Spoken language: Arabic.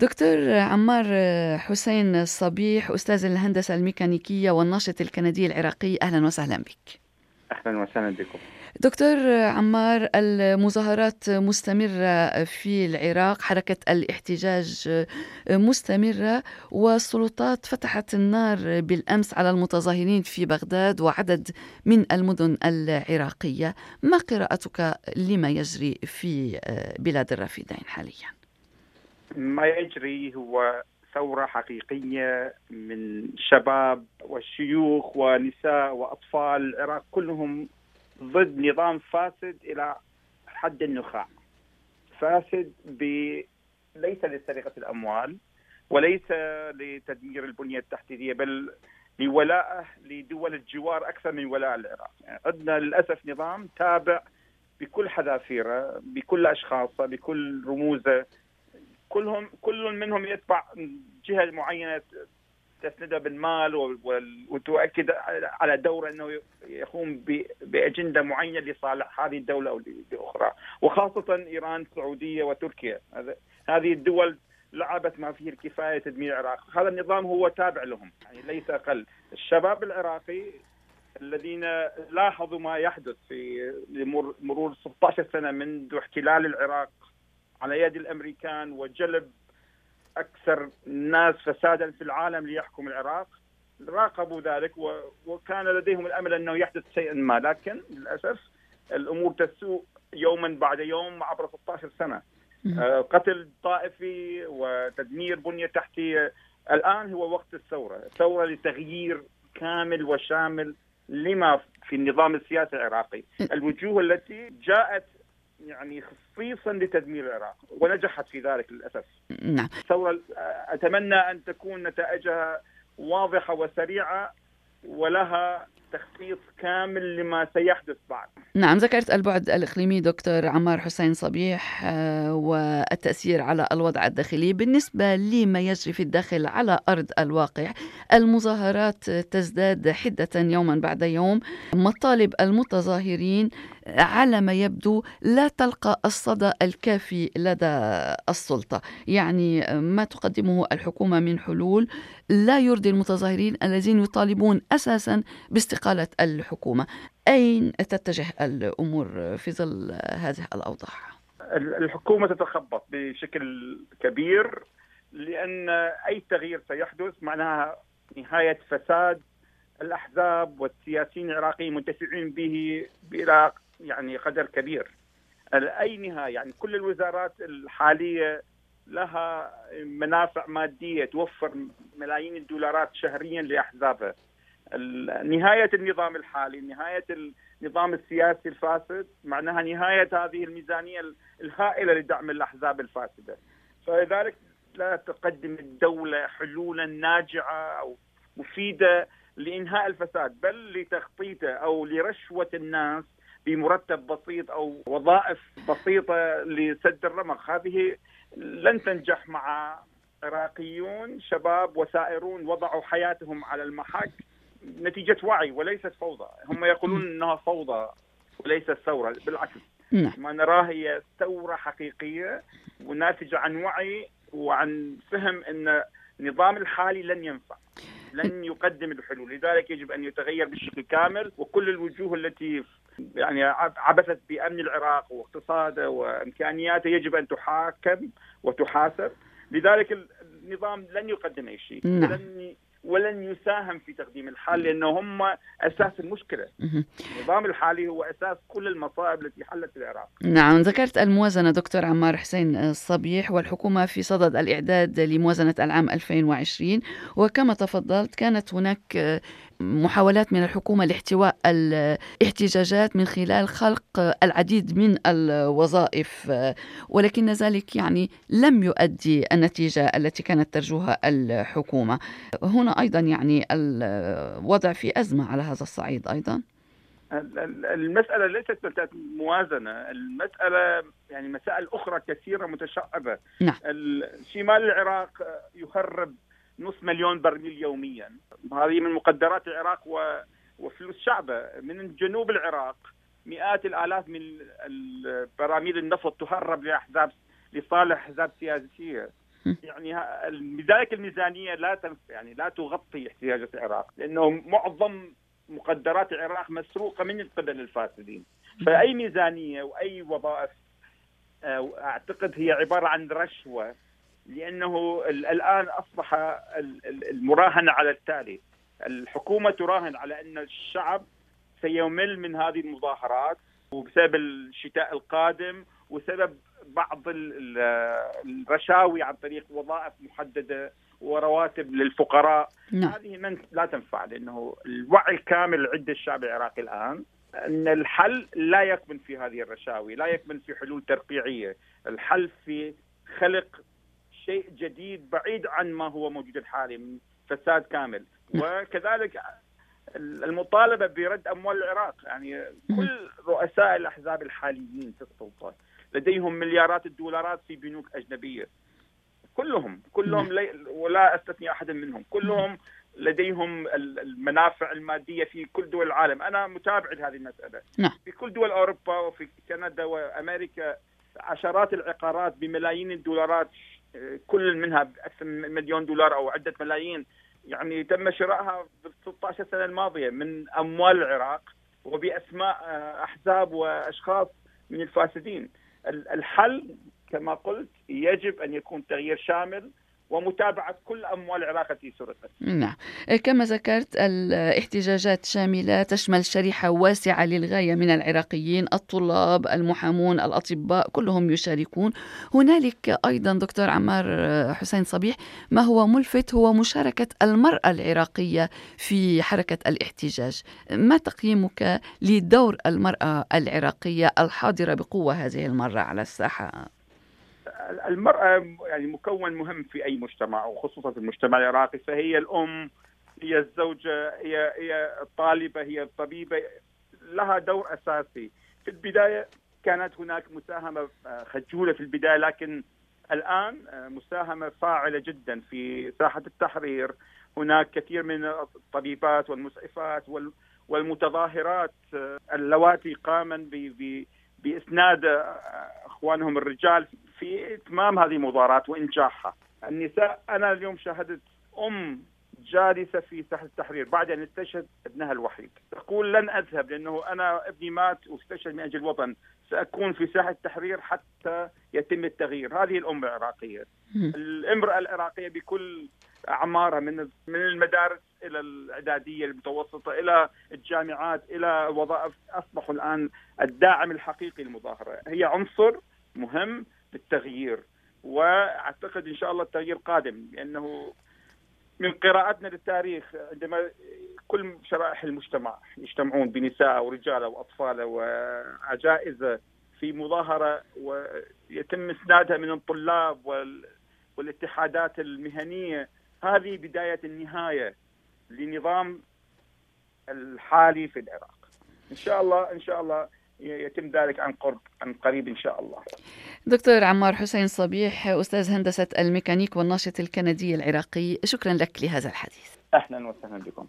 دكتور عمار حسين صبيح أستاذ الهندسة الميكانيكية والناشط الكندي العراقي. أهلا وسهلا بك. أهلا وسهلا بكم. دكتور عمار المظاهرات مستمرة في العراق حركة الاحتجاج مستمرة والسلطات فتحت النار بالأمس على المتظاهرين في بغداد وعدد من المدن العراقية. ما قراءتك لما يجري في بلاد الرافدين حالياً؟ ما يجري هو ثورة حقيقية من شباب والشيوخ ونساء وأطفال العراق كلهم ضد نظام فاسد إلى حد النخاع. فاسد ب... ليس لسرقة الأموال وليس لتدمير البنية التحتية بل لولائه لدول الجوار أكثر من ولاء العراق. يعني عندنا للأسف نظام تابع بكل حذافيره بكل أشخاصه بكل رموزه. كلهم كل منهم يتبع جهة معينة تسنده بالمال وتؤكد على دوره إنه يقوم بأجندة معينة لصالح هذه الدولة أو لأخرى. وخاصة إيران السعوديه وتركيا. هذه الدول لعبت ما فيه الكفاية تدمير العراق، هذا النظام هو تابع لهم. يعني ليس أقل، الشباب العراقي الذين لاحظوا ما يحدث في مرور 16 سنة منذ احتلال العراق على يد الأمريكان وجلب أكثر الناس فسادا في العالم ليحكم العراق. راقبوا ذلك وكان لديهم الأمل أنه يحدث شيء ما لكن للأسف الأمور تسوء يوما بعد يوم عبر 16 سنة. آه، قتل طائفي وتدمير بنية تحتيه الآن هو وقت الثورة. ثورة لتغيير كامل وشامل لما في النظام السياسي العراقي. الوجوه التي جاءت يعني خصيصا لتدمير العراق ونجحت في ذلك للأسف. نعم. ثوره أتمنى أن تكون نتائجها واضحة وسريعة ولها تخطيط كامل لما سيحدث بعد. نعم ذكرت البعد الإقليمي دكتور عمار حسين صبيح آه، والتأثير على الوضع الداخلي بالنسبة لما يجري في الداخل على أرض الواقع. المظاهرات تزداد حدة يوما بعد يوم. مطالب المتظاهرين على ما يبدو لا تلقى الصدى الكافي لدى السلطة. يعني ما تقدمه الحكومة من حلول لا يرضي المتظاهرين الذين يطالبون أساسا باستقالة الحكومة. أين تتجه الأمور في ظل هذه الأوضاع؟ الحكومة تتخبط بشكل كبير لأن أي تغيير سيحدث معناها نهاية فساد الأحزاب والسياسيين العراقيين منتفعين به إلى يعني قدر كبير. أي نهاية؟ يعني كل الوزارات الحالية لها منافع مادية توفر ملايين الدولارات شهريا لأحزابها. نهاية النظام الحالي نهاية النظام السياسي الفاسد معناها نهاية هذه الميزانية الهائلة لدعم الأحزاب الفاسدة. فلذلك لا تقدم الدولة حلولا ناجعة أو مفيدة لإنهاء الفساد بل لتخطيطه أو لرشوة الناس بمرتب بسيط أو وظائف بسيطة لسد الرمق. هذه لن تنجح مع عراقيون شباب وسائرون وضعوا حياتهم على المحك نتيجة وعي وليست فوضى. هم يقولون إنها فوضى وليست ثورة. بالعكس نعم. ما نراه هي ثورة حقيقية وناتجة عن وعي وعن فهم إن النظام الحالي لن ينفع لن يقدم الحلول. لذلك يجب أن يتغير بشكل كامل وكل الوجوه التي يعني عبثت بأمن العراق واقتصاده وإمكانياته يجب أن تحاكم وتحاسب لذلك النظام لن يقدم أي شيء نعم. لن ولن يساهم في تقديم الحل لأنه هم أساس المشكلة. النظام الحالي هو أساس كل المصائب التي حلت في العراق. نعم ذكرت الموازنة دكتور عمار حسين الصبيح والحكومة في صدد الإعداد لموازنة العام 2020 وكما تفضلت كانت هناك محاولات من الحكومة لاحتواء الاحتجاجات من خلال خلق العديد من الوظائف ولكن ذلك يعني لم يؤدي النتيجة التي كانت ترجوها الحكومة هنا أيضا يعني الوضع في أزمة على هذا الصعيد أيضا؟ المسألة ليست مسألة موازنة المسألة يعني مسائل أخرى كثيرة متشعبة. نعم. شمال العراق يخرب نص مليون برميل يوميا. هذه من مقدرات العراق وفلوس شعبة. من جنوب العراق مئات الآلاف من براميل النفط تهرب لاحزاب لصالح أحزاب سياسية. يعني لذلك الميزانية لا تنف يعني لا تغطي احتياجات العراق لأنه معظم مقدرات العراق مسروقة من قبل الفاسدين. فأي ميزانية وأي وظائف آه، أعتقد هي عبارة عن رشوة لأنه الآن أصبح المراهنه على التالي. الحكومة تراهن على أن الشعب سيمل من هذه المظاهرات وبسبب الشتاء القادم وسبب بعض الرشاوي عن طريق وظائف محددة ورواتب للفقراء. نعم. هذه من لا تنفع لأنه الوعي الكامل عند الشعب العراقي الآن أن الحل لا يكمن في هذه الرشاوي، لا يكمن في حلول ترقيعية، الحل في خلق شيء جديد بعيد عن ما هو موجود الحالي من فساد كامل، وكذلك المطالبة برد أموال العراق، يعني كل رؤساء الأحزاب الحاليين في السلطة لديهم مليارات الدولارات في بنوك أجنبية. كلهم كلهم ولا أستثني احدا منهم، كلهم لديهم المنافع المادية في كل دول العالم، أنا متابع لهذه المسألة. نعم. في كل دول أوروبا وفي كندا وأمريكا عشرات العقارات بملايين الدولارات كل منها باكثر من مليون دولار أو عدة ملايين يعني تم شرائها في 16 سنة الماضية من أموال العراق وبأسماء أحزاب وأشخاص من الفاسدين. الحل كما قلت يجب أن يكون تغيير شامل ومتابعة كل أموال العراق التي سرقت نعم. كما ذكرت الاحتجاجات شاملة تشمل شريحة واسعة للغاية من العراقيين الطلاب المحامون الأطباء كلهم يشاركون. هنالك أيضا دكتور عمار حسين صبيح ما هو ملفت؟ هو مشاركة المرأة العراقية في حركة الاحتجاج. ما تقييمك لدور المرأة العراقية الحاضرة بقوة هذه المرة على الساحة؟ المرأة يعني مكون مهم في أي مجتمع وخصوصا في المجتمع العراقي فهي الأم هي الزوجة هي هي الطالبة هي الطبيبة لها دور أساسي. في البداية كانت هناك مساهمة آه، خجولة في البداية لكن الآن آه، مساهمة فاعلة جدا في ساحة التحرير. هناك كثير من الطبيبات والمسعفات والمتظاهرات آه، اللواتي قاما بإسناد إخوانهم الرجال في إتمام هذه المظاهرات وإنجاحها. النساء أنا اليوم شاهدت أم جالسة في ساحه التحرير بعد أن استشهد ابنها الوحيد، تقول لن أذهب لأنه أنا ابني مات واستشهد من أجل الوطن، سأكون في ساحة التحرير حتى يتم التغيير، هذه الأم العراقية. الامرأة العراقية بكل أعمارها من من المدارس إلى الإعدادية المتوسطة إلى الجامعات إلى وظائف. أصبحوا الآن الداعم الحقيقي للمظاهرة، هي عنصر مهم للتغيير وأعتقد إن شاء الله التغيير قادم لأنه من قراءتنا للتاريخ عندما كل شرائح المجتمع يجتمعون بنساء ورجال وأطفال وعجائز في مظاهرة ويتم إسنادها من الطلاب والاتحادات المهنية هذه بداية النهاية لنظام الحالي في العراق. إن شاء الله إن شاء الله يتم ذلك عن قرب عن قريب إن شاء الله. دكتور عمار حسين صبيح أستاذ هندسة الميكانيك والناشط الكندي العراقي شكرا لك لهذا الحديث. أهلا وسهلا بكم.